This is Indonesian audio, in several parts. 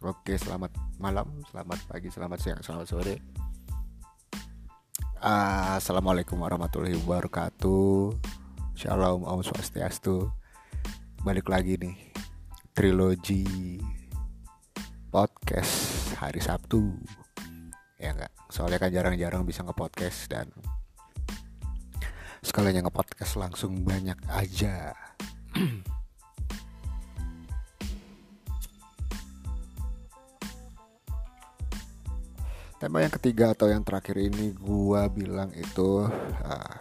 Oke. Selamat malam, selamat pagi, selamat siang, selamat sore. Assalamualaikum warahmatullahi wabarakatuh. Shalom, Om Swastiastu. Balik lagi nih, trilogi podcast hari Sabtu. Ya enggak, soalnya kan jarang-jarang bisa nge-podcast dan sekalinya nge-podcast langsung banyak aja. Tema yang ketiga atau yang terakhir ini gua bilang itu uh,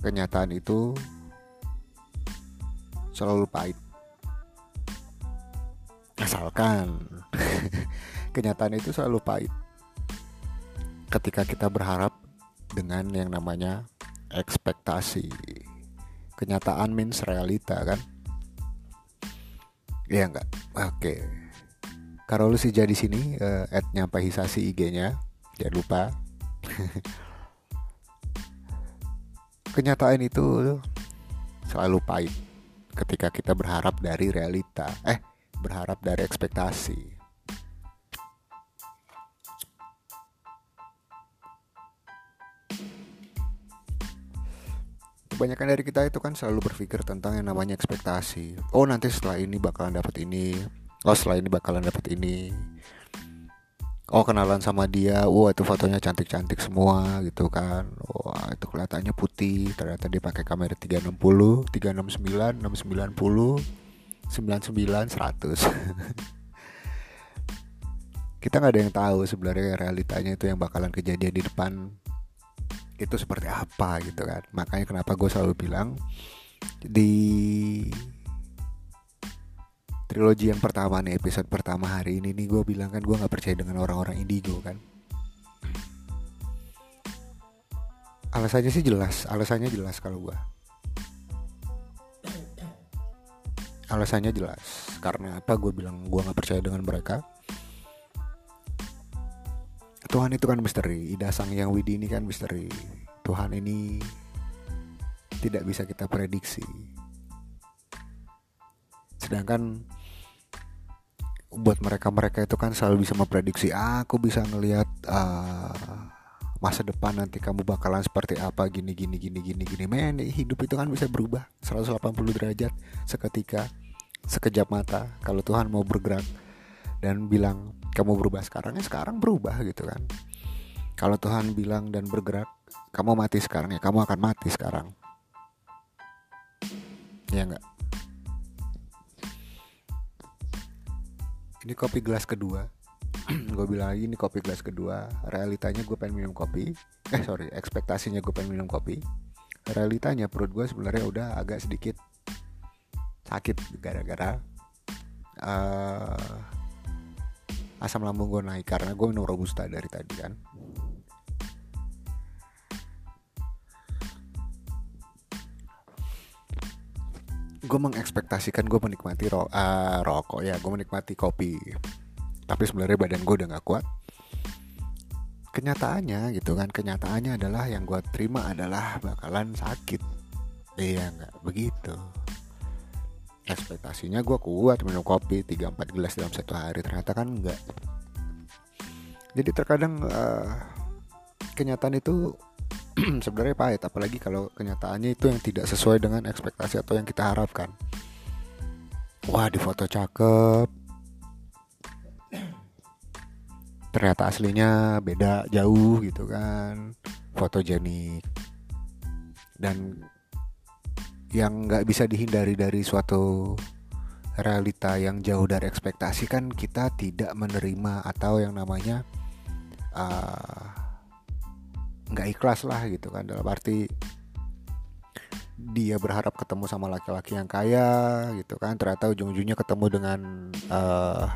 kenyataan itu selalu pahit. Asalkan kenyataan itu selalu pahit. Ketika kita berharap dengan yang namanya ekspektasi. Kenyataan means realita kan? Iya enggak? Oke. Kalau lu sih jadi sini uh, at nyampahisasi IG-nya jangan lupa. Kenyataan itu selalu pahit ketika kita berharap dari realita eh berharap dari ekspektasi. Kebanyakan dari kita itu kan selalu berpikir tentang yang namanya ekspektasi. Oh nanti setelah ini bakalan dapat ini oh setelah ini bakalan dapat ini oh kenalan sama dia. Wah itu fotonya cantik-cantik semua gitu kan. Wah itu kelihatannya putih. Ternyata dia pakai kamera 360 369 690 99 100 kita nggak ada yang tahu sebenarnya realitanya itu yang bakalan kejadian di depan itu seperti apa gitu kan. Makanya kenapa gue selalu bilang di trilogi yang pertama nih episode pertama hari ini nih gue bilang kan gue nggak percaya dengan orang-orang indigo kan. Alasannya sih jelas alasannya jelas kalau gue alasannya jelas karena apa gue bilang gue nggak percaya dengan mereka. Tuhan itu kan misteri Ida Sang Yang Widi ini kan misteri. Tuhan ini tidak bisa kita prediksi. Sedangkan buat mereka-mereka itu kan selalu bisa memprediksi ah, aku bisa ngelihat uh, masa depan nanti kamu bakalan seperti apa gini gini gini gini gini. Men hidup itu kan bisa berubah 180 derajat seketika sekejap mata kalau Tuhan mau bergerak dan bilang kamu berubah sekarang ya sekarang berubah gitu kan. Kalau Tuhan bilang dan bergerak kamu mati sekarang ya kamu akan mati sekarang. Ya enggak ini kopi gelas kedua. Gue bilang lagi ini kopi gelas kedua. Realitanya gue pengen minum kopi. Eh sorry ekspektasinya gue pengen minum kopi. Realitanya perut gue sebenarnya udah agak sedikit sakit gara-gara uh, asam lambung gue naik karena gue minum robusta dari tadi kan gue mengekspektasikan gue menikmati ro uh, rokok ya gue menikmati kopi. Tapi sebenarnya badan gue udah gak kuat. Kenyataannya gitu kan kenyataannya adalah yang gue terima adalah bakalan sakit. Iya nggak? Begitu. Ekspektasinya gue kuat minum kopi 3-4 gelas dalam satu hari ternyata kan enggak jadi terkadang uh, kenyataan itu sebenarnya pahit apalagi kalau kenyataannya itu yang tidak sesuai dengan ekspektasi atau yang kita harapkan. Wah di foto cakep. Ternyata aslinya beda jauh gitu kan. Fotogenik. Dan yang nggak bisa dihindari dari suatu realita yang jauh dari ekspektasi kan kita tidak menerima atau yang namanya uh, nggak ikhlas lah gitu kan. Dalam arti dia berharap ketemu sama laki-laki yang kaya gitu kan. Ternyata ujung-ujungnya ketemu dengan uh,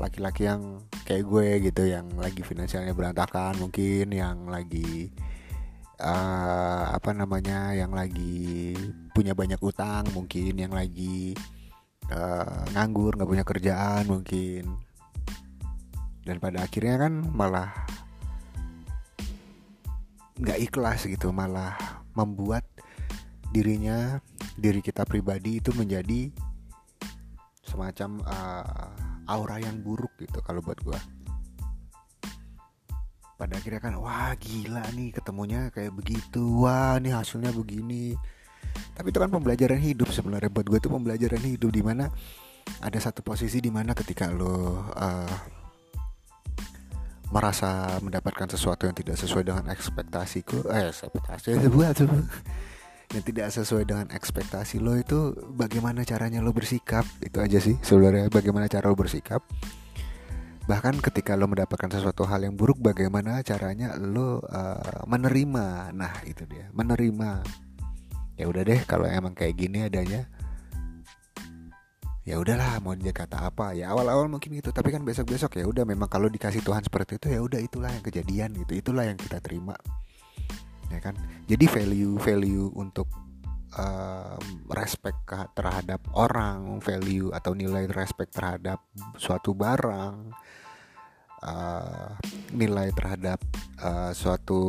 laki-laki yang kayak gue gitu yang lagi finansialnya berantakan mungkin yang lagi uh, apa namanya yang lagi punya banyak utang mungkin yang lagi uh, nganggur nggak punya kerjaan mungkin. Dan pada akhirnya kan malah nggak ikhlas gitu malah membuat dirinya diri kita pribadi itu menjadi semacam uh, aura yang buruk gitu kalau buat gue pada akhirnya kan wah gila nih ketemunya kayak begitu. Wah nih hasilnya begini. Tapi itu kan pembelajaran hidup sebenarnya. Buat gue itu pembelajaran hidup di mana ada satu posisi di mana ketika lo uh, merasa mendapatkan sesuatu yang tidak sesuai dengan ekspektasiku eh ekspektasi buat yang tidak sesuai dengan ekspektasi lo itu bagaimana caranya lo bersikap? Itu aja sih sebenarnya bagaimana cara lo bersikap. Bahkan ketika lo mendapatkan sesuatu hal yang buruk bagaimana caranya lo uh, menerima? Nah itu dia menerima. Ya udah deh kalau emang kayak gini adanya ya udahlah mau dia kata apa? Ya awal-awal mungkin gitu tapi kan besok-besok ya udah memang kalau dikasih Tuhan seperti itu ya udah itulah yang kejadian gitu itulah yang kita terima. Ya kan? Jadi value value untuk uh, respect terhadap orang value atau nilai respect terhadap suatu barang uh, nilai terhadap uh, suatu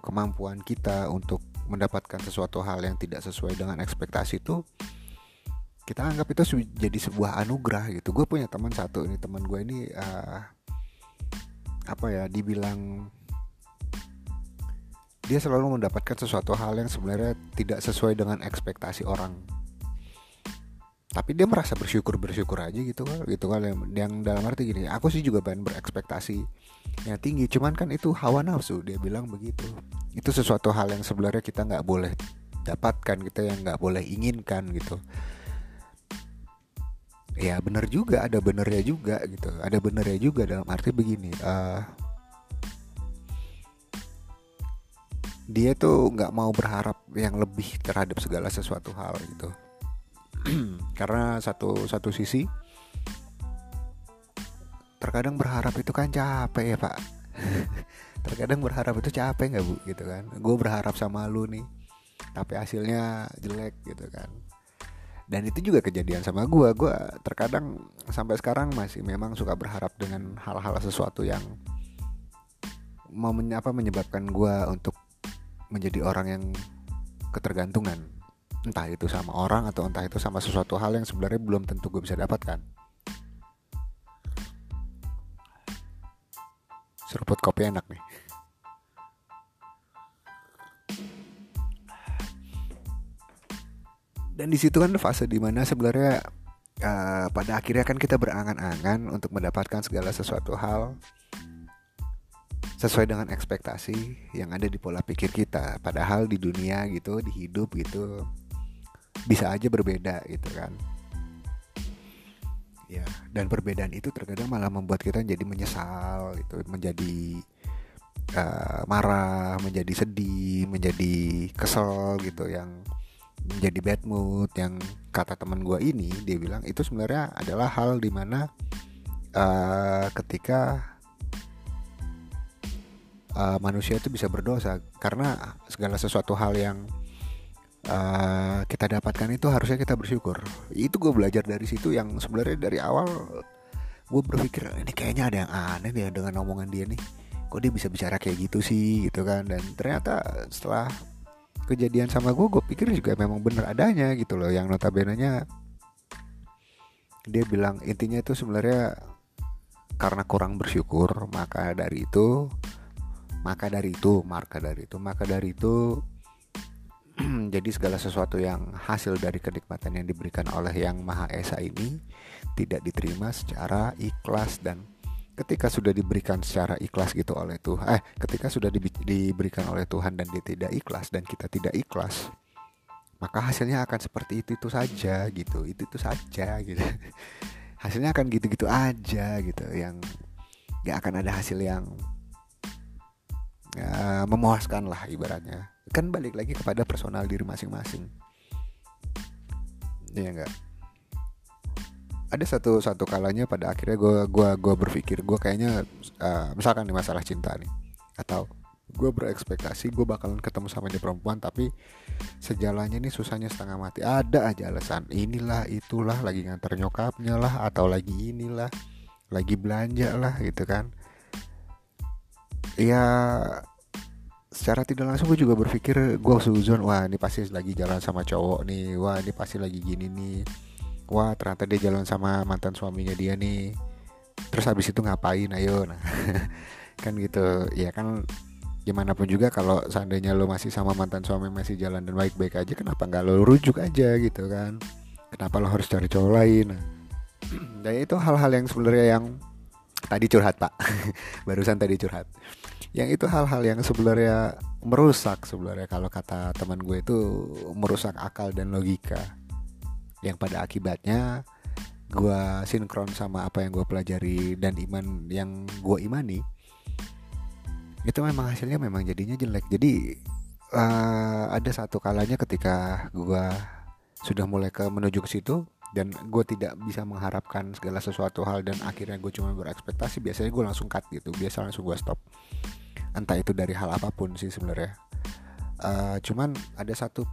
kemampuan kita untuk mendapatkan sesuatu hal yang tidak sesuai dengan ekspektasi itu kita anggap itu jadi sebuah anugerah gitu. Gue punya teman satu ini teman gue ini uh, apa ya dibilang dia selalu mendapatkan sesuatu hal yang sebenarnya tidak sesuai dengan ekspektasi orang. Tapi dia merasa bersyukur bersyukur aja gitu kan gitu kan. Yang, yang dalam arti gini aku sih juga pengen berekspektasi yang tinggi. Cuman kan itu hawa nafsu dia bilang begitu. Itu sesuatu hal yang sebenarnya kita nggak boleh dapatkan kita yang nggak boleh inginkan gitu ya benar juga ada benernya juga gitu. Ada benernya juga dalam arti begini uh, dia tuh nggak mau berharap yang lebih terhadap segala sesuatu hal gitu. Karena satu satu sisi terkadang berharap itu kan capek ya pak. Terkadang berharap itu capek nggak bu? Gitu kan. Gue berharap sama lu nih tapi hasilnya jelek gitu kan dan itu juga kejadian sama gue gue terkadang sampai sekarang masih memang suka berharap dengan hal-hal sesuatu yang mau menyebabkan gue untuk menjadi orang yang ketergantungan. Entah itu sama orang atau entah itu sama sesuatu hal yang sebenarnya belum tentu gue bisa dapatkan seruput kopi enak nih dan di situ kan fase di mana sebenarnya uh, pada akhirnya kan kita berangan-angan untuk mendapatkan segala sesuatu hal sesuai dengan ekspektasi yang ada di pola pikir kita. Padahal di dunia gitu di hidup gitu bisa aja berbeda gitu kan. Ya dan perbedaan itu terkadang malah membuat kita jadi menyesal itu menjadi uh, marah menjadi sedih menjadi kesel gitu yang menjadi bad mood yang kata teman gue ini dia bilang itu sebenarnya adalah hal di mana uh, ketika uh, manusia itu bisa berdosa. Karena segala sesuatu hal yang uh, kita dapatkan itu harusnya kita bersyukur. Itu gue belajar dari situ yang sebenarnya dari awal gue berpikir ini kayaknya ada yang aneh nih dengan omongan dia nih. Kok dia bisa bicara kayak gitu sih? Gitu kan. Dan ternyata setelah kejadian sama gue gue pikir juga memang bener adanya gitu loh. Yang notabene nya dia bilang intinya itu sebenarnya karena kurang bersyukur maka dari itu maka dari itu maka dari itu maka dari itu jadi segala sesuatu yang hasil dari kenikmatan yang diberikan oleh Yang Maha Esa ini tidak diterima secara ikhlas dan ketika sudah diberikan secara ikhlas gitu oleh Tuhan eh ketika sudah di, diberikan oleh Tuhan dan dia tidak ikhlas dan kita tidak ikhlas maka hasilnya akan seperti itu itu saja gitu itu itu saja gitu. Hasilnya akan gitu-gitu aja gitu yang gak akan ada hasil yang ya, memuaskan lah ibaratnya. Kan balik lagi kepada personal diri masing-masing. Ya enggak ada satu satu kalanya pada akhirnya gue gua gua berpikir gue kayaknya uh, misalkan di masalah cinta nih atau gue berekspektasi gue bakalan ketemu sama dia perempuan tapi sejalannya nih susahnya setengah mati. Ada aja alasan inilah itulah lagi nganter nyokapnya lah atau lagi inilah lagi belanja lah gitu kan. Ya secara tidak langsung gue juga berpikir gue suzon wah ini pasti lagi jalan sama cowok nih wah ini pasti lagi gini nih wah ternyata dia jalan sama mantan suaminya dia nih. Terus habis itu ngapain? Ayo. Nah kan gitu. Ya kan gimana pun juga kalau seandainya lo masih sama mantan suami masih jalan dan baik-baik aja kenapa nggak lo rujuk aja gitu kan? Kenapa lo harus cari cowok lain? Nah, dan itu hal-hal yang sebenarnya yang tadi curhat pak. Barusan tadi curhat. Yang itu hal-hal yang sebenarnya merusak sebenarnya kalau kata teman gue itu merusak akal dan logika yang pada akibatnya gue sinkron sama apa yang gue pelajari dan iman yang gue imani itu memang hasilnya memang jadinya jelek. Jadi uh, ada satu kalanya ketika gue sudah mulai ke menuju ke situ dan gue tidak bisa mengharapkan segala sesuatu hal dan akhirnya gue cuma berekspektasi biasanya gue langsung cut gitu. Biasa langsung gue stop. Entah itu dari hal apa pun sih sebenarnya. Uh, cuman ada satu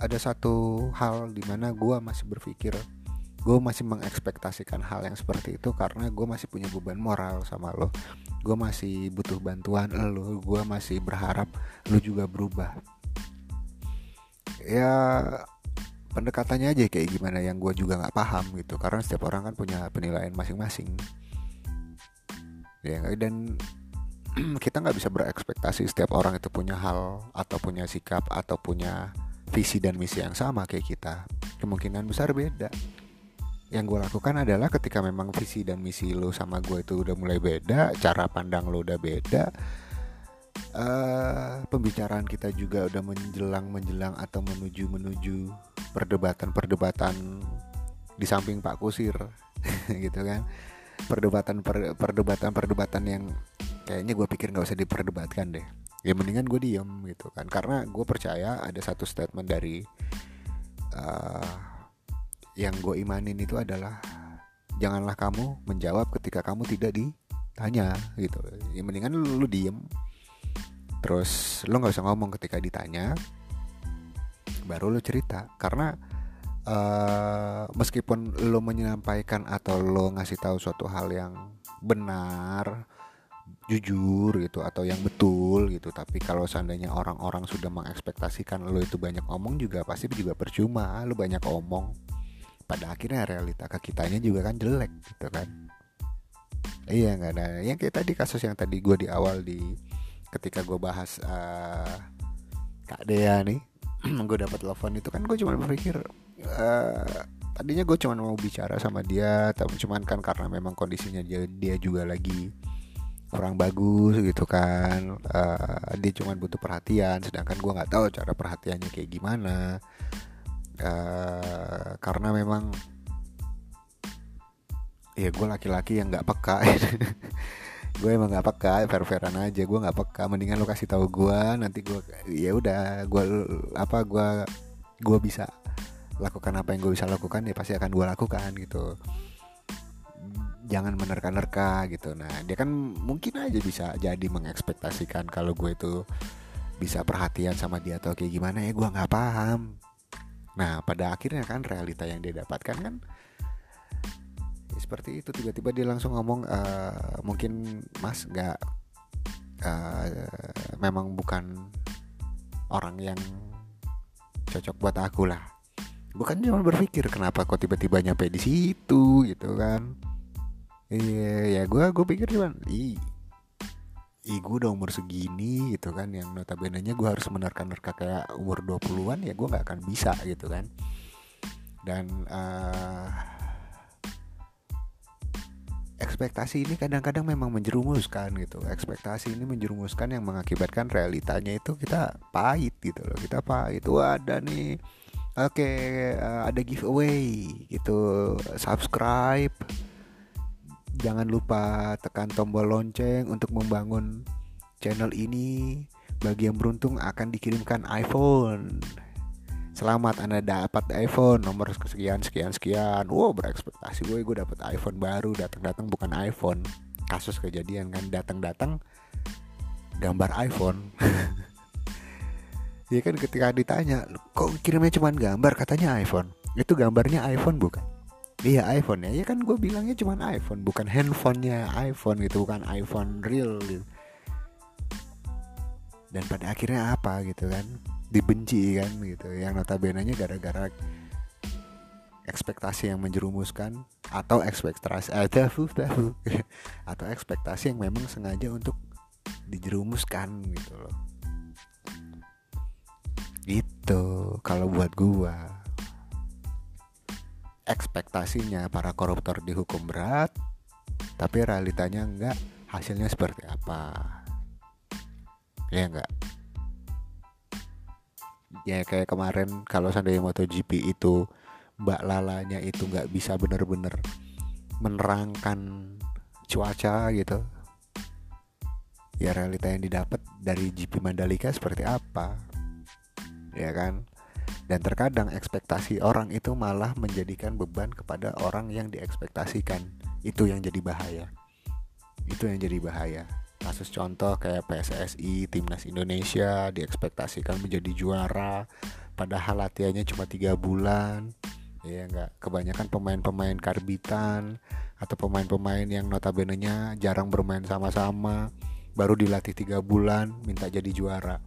ada satu hal di mana gue masih berpikir gue masih mengekspektasikan hal yang seperti itu karena gue masih punya beban moral sama lo. Gue masih butuh bantuan lo gue masih berharap lo juga berubah. Ya pendekatannya aja kayak gimana yang gue juga nggak paham gitu karena setiap orang kan punya penilaian masing-masing. Ya dan kita nggak bisa berekspektasi setiap orang itu punya hal atau punya sikap atau punya visi dan misi yang sama kayak kita. Kemungkinan besar beda. Yang gue lakukan adalah ketika memang visi dan misi lo sama gue itu udah mulai beda cara pandang lo udah beda uh, pembicaraan kita juga udah menjelang menjelang atau menuju menuju perdebatan perdebatan di samping Pak Kusir gitu kan. Perdebatan per, perdebatan perdebatan yang kayaknya gue pikir nggak usah diperdebatkan deh ya mendingan gue diem gitu kan. Karena gue percaya ada satu statement dari uh, yang gue imanin itu adalah janganlah kamu menjawab ketika kamu tidak ditanya gitu. Ya mendingan lu, lu diem. Terus lo nggak usah ngomong ketika ditanya baru lo cerita. Karena uh, meskipun lo menyampaikan atau lo ngasih tahu suatu hal yang benar jujur gitu atau yang betul gitu. Tapi kalau seandainya orang-orang sudah mengekspektasikan lo itu banyak omong juga pasti juga percuma lo banyak omong. Pada akhirnya realita ke kitanya juga kan jelek gitu kan. Iya nggak ada. Yang kayak tadi kasus yang tadi gue di awal di ketika gue bahas uh, Kak Dea nih gue dapat telepon itu kan gue cuma berpikir uh, tadinya gue cuma mau bicara sama dia tapi cuman kan karena memang kondisinya dia dia juga lagi kurang bagus gitu kan. Uh, dia cuma butuh perhatian sedangkan gue nggak tahu cara perhatiannya kayak gimana. Uh, karena memang ya gue laki-laki yang nggak peka. Gue emang gak peka fair-fairan aja gue nggak peka. Mendingan lo kasih tahu gue nanti gue ya udah gue apa gue gue bisa lakukan apa yang gue bisa lakukan ya pasti akan gue lakukan gitu jangan menerka-nerka gitu. Nah dia kan mungkin aja bisa jadi mengekspektasikan kalau gue itu bisa perhatian sama dia atau kayak gimana ya gue nggak paham. Nah pada akhirnya kan realita yang dia dapatkan kan seperti itu. Tiba-tiba dia langsung ngomong uh, mungkin mas nggak uh, memang bukan orang yang cocok buat aku lah. Bukan cuma berpikir kenapa kok tiba-tiba nyampe di situ? Gitu kan iya ya gue gue pikir cuman i i gue udah umur segini gitu kan yang notabene nya gue harus menerka-nerka kayak umur 20-an ya gue nggak akan bisa gitu kan. Dan uh, ekspektasi ini kadang-kadang memang menjerumuskan gitu. Ekspektasi ini menjerumuskan yang mengakibatkan realitanya itu kita pahit gitu loh. Kita pahit wah ada nih oke okay, uh, eh, ada giveaway gitu. Subscribe jangan lupa tekan tombol lonceng untuk membangun channel ini bagi yang beruntung akan dikirimkan iPhone Selamat Anda dapat iPhone nomor sekian sekian sekian. Wow, berekspektasi gue gue dapat iPhone baru, datang-datang bukan iPhone. Kasus kejadian kan datang-datang gambar iPhone. ya kan ketika ditanya, kok kirimnya cuma gambar katanya iPhone. Itu gambarnya iPhone bukan? Iya iPhone ya, ya kan gue bilangnya cuma iPhone, bukan handphonenya iPhone gitu, bukan iPhone real gitu. Dan pada akhirnya apa gitu kan? dibenci kan gitu. Yang notabene nya gara-gara ekspektasi yang menjerumuskan atau ekspektasi atau ekspektasi yang memang sengaja untuk dijerumuskan gitu loh. Itu kalau buat gua ekspektasinya para koruptor dihukum berat tapi realitanya enggak. Hasilnya seperti apa? Ya enggak? Ya kayak kemarin kalau seandainya MotoGP itu Mbak Lalanya itu nggak bisa bener-bener menerangkan cuaca gitu. Ya realita yang didapat dari GP Mandalika seperti apa? Ya kan dan terkadang ekspektasi orang itu malah menjadikan beban kepada orang yang diekspektasikan. Itu yang jadi bahaya. Itu yang jadi bahaya. Kasus contoh kayak PSSI timnas Indonesia diekspektasikan menjadi juara padahal latihannya cuma tiga bulan. Ya enggak kebanyakan pemain-pemain karbitan atau pemain-pemain yang notabene-nya jarang bermain sama-sama baru dilatih tiga bulan minta jadi juara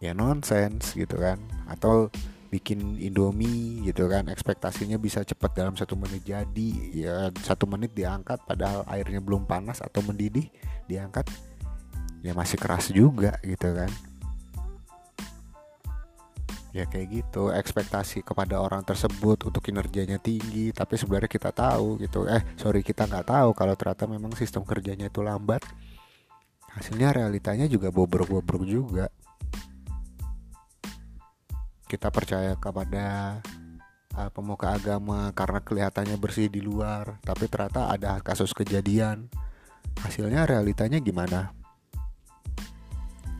ya nonsens gitu kan. Atau bikin indomie gitu kan ekspektasinya bisa cepat dalam satu menit jadi ya satu menit diangkat padahal airnya belum panas atau mendidih diangkat ya masih keras juga gitu kan. Ya kayak gitu ekspektasi kepada orang tersebut untuk kinerjanya tinggi tapi sebenarnya kita tahu gitu. Eh sorry kita nggak tahu kalau ternyata memang sistem kerjanya itu lambat. Hasilnya realitanya juga bobrok-bobrok juga kita percaya kepada uh, pemuka agama karena kelihatannya bersih di luar tapi ternyata ada kasus kejadian. Hasilnya realitanya gimana?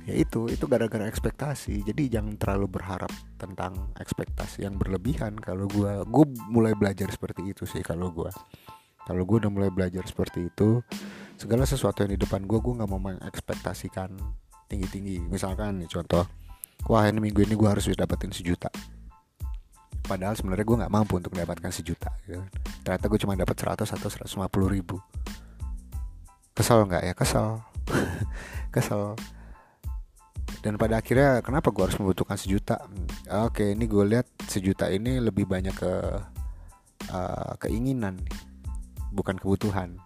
Ya itu itu gara-gara ekspektasi. Jadi jangan terlalu berharap tentang ekspektasi yang berlebihan. Kalau gue gue mulai belajar seperti itu sih kalau gue kalau gue udah mulai belajar seperti itu segala sesuatu yang di depan gue gue nggak mau mengekspektasikan tinggi tinggi misalkan nih contoh wah ini minggu ini gue harus dapetin sejuta. Padahal sebenarnya gue nggak mampu untuk mendapatkan sejuta gitu. ternyata gue cuma dapat 100 atau 150 ribu. Kesel nggak? Ya kesel. Kesel. Dan pada akhirnya kenapa gue harus membutuhkan sejuta? Hmm, oke ini gue lihat sejuta ini lebih banyak ke uh, keinginan bukan kebutuhan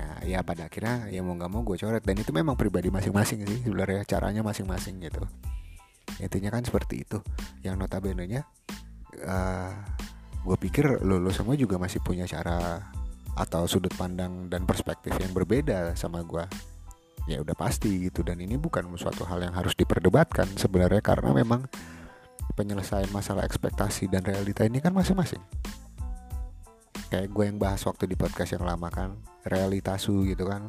nah ya pada akhirnya ya mau nggak mau gue coret. Dan itu memang pribadi masing-masing sih sebenarnya caranya masing-masing gitu. Intinya kan seperti itu. Yang notabene nya uh, gue pikir lo, lo semua juga masih punya cara atau sudut pandang dan perspektif yang berbeda sama gue. Ya udah pasti gitu. Dan ini bukan suatu hal yang harus diperdebatkan sebenarnya karena memang penyelesaian masalah ekspektasi dan realita ini kan masing-masing. Kayak gue yang bahas waktu di podcast yang lama kan realitasu gitu kan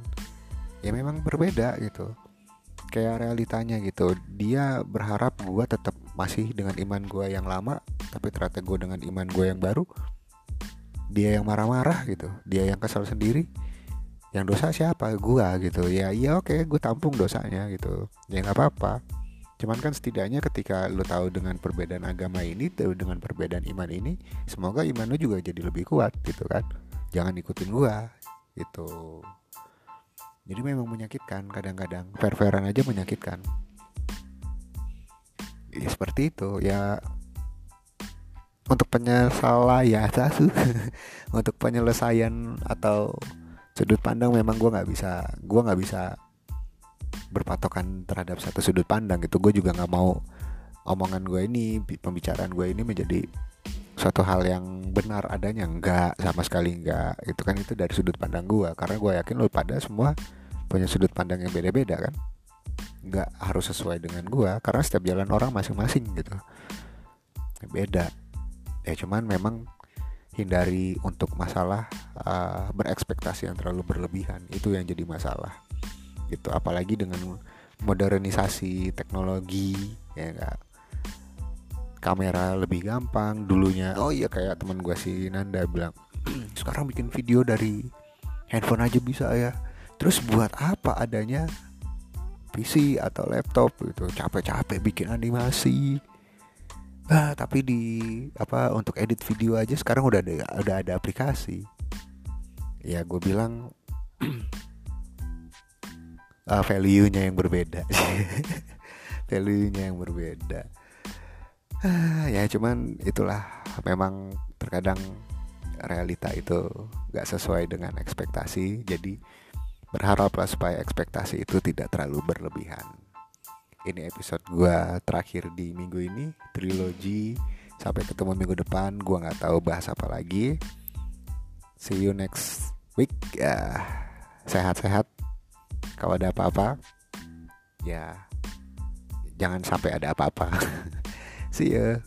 ya memang berbeda gitu. Kayak realitanya gitu dia berharap gue tetap masih dengan iman gue yang lama tapi ternyata gue dengan iman gue yang baru dia yang marah-marah gitu dia yang kesal sendiri yang dosa siapa? Gua gitu. Ya iya oke gue tampung dosanya gitu. Ya nggak apa-apa. Cuman kan setidaknya ketika lo tahu dengan perbedaan agama ini tahu dengan perbedaan iman ini semoga iman lo juga jadi lebih kuat gitu kan. Jangan ikutin gua gitu. Jadi memang menyakitkan kadang-kadang fair-fairan aja menyakitkan. Ya, seperti itu ya. Untuk penyelesaian untuk penyelesaian atau sudut pandang memang gue nggak bisa gue nggak bisa berpatokan terhadap satu sudut pandang gitu. Gue juga nggak mau omongan gue ini pembicaraan gue ini menjadi suatu hal yang benar adanya enggak sama sekali enggak. Itu kan itu dari sudut pandang gue karena gue yakin lo pada semua punya sudut pandang yang beda-beda kan? Nggak harus sesuai dengan gue karena setiap jalan orang masing-masing gitu. Beda. Ya cuman memang hindari untuk masalah uh, berekspektasi yang terlalu berlebihan itu yang jadi masalah gitu. Apalagi dengan modernisasi teknologi ya enggak kamera lebih gampang dulunya oh iya kayak teman gue si Nanda bilang sekarang bikin video dari handphone aja bisa ya terus buat apa adanya PC atau laptop gitu capek-capek bikin animasi Nah, tapi di apa untuk edit video aja sekarang udah ada udah ada aplikasi. Ya gue bilang uh, value-nya yang berbeda. value-nya yang berbeda. Uh, ya cuman itulah. Memang terkadang realita itu gak sesuai dengan ekspektasi. Jadi berharaplah supaya ekspektasi itu tidak terlalu berlebihan. Ini episode gue terakhir di minggu ini trilogi sampai ketemu minggu depan gue nggak tahu bahas apa lagi. See you next week. Ya sehat-sehat. Kalau ada apa-apa ya jangan sampai ada apa-apa see you